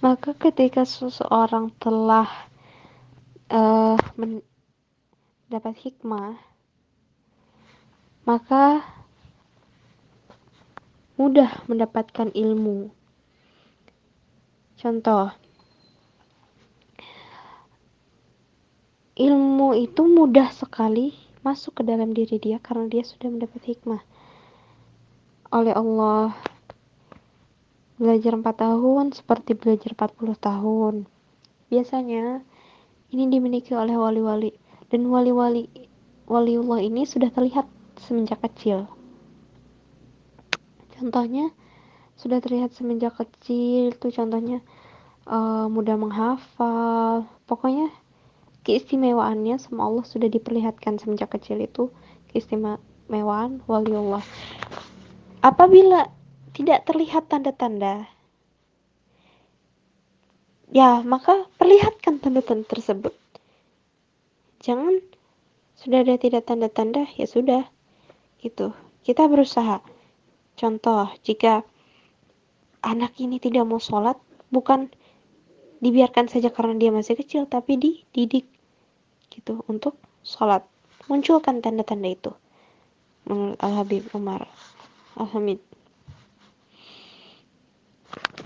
Maka ketika seseorang telah uh, mendapat hikmah, maka mudah mendapatkan ilmu. Contoh, ilmu itu mudah sekali masuk ke dalam diri dia karena dia sudah mendapat hikmah oleh Allah. Belajar 4 tahun seperti belajar 40 tahun. Biasanya ini dimiliki oleh wali-wali dan wali-wali waliullah ini sudah terlihat semenjak kecil. Contohnya sudah terlihat semenjak kecil tuh contohnya uh, mudah menghafal. Pokoknya keistimewaannya sama Allah sudah diperlihatkan semenjak kecil itu keistimewaan waliullah. Apabila tidak terlihat tanda-tanda, ya maka perlihatkan tanda-tanda tersebut. Jangan sudah ada tidak tanda-tanda, ya sudah. Gitu. Kita berusaha. Contoh, jika anak ini tidak mau sholat, bukan dibiarkan saja karena dia masih kecil, tapi dididik gitu untuk sholat. Munculkan tanda-tanda itu. Menurut Al-Habib Umar. Al-Hamid.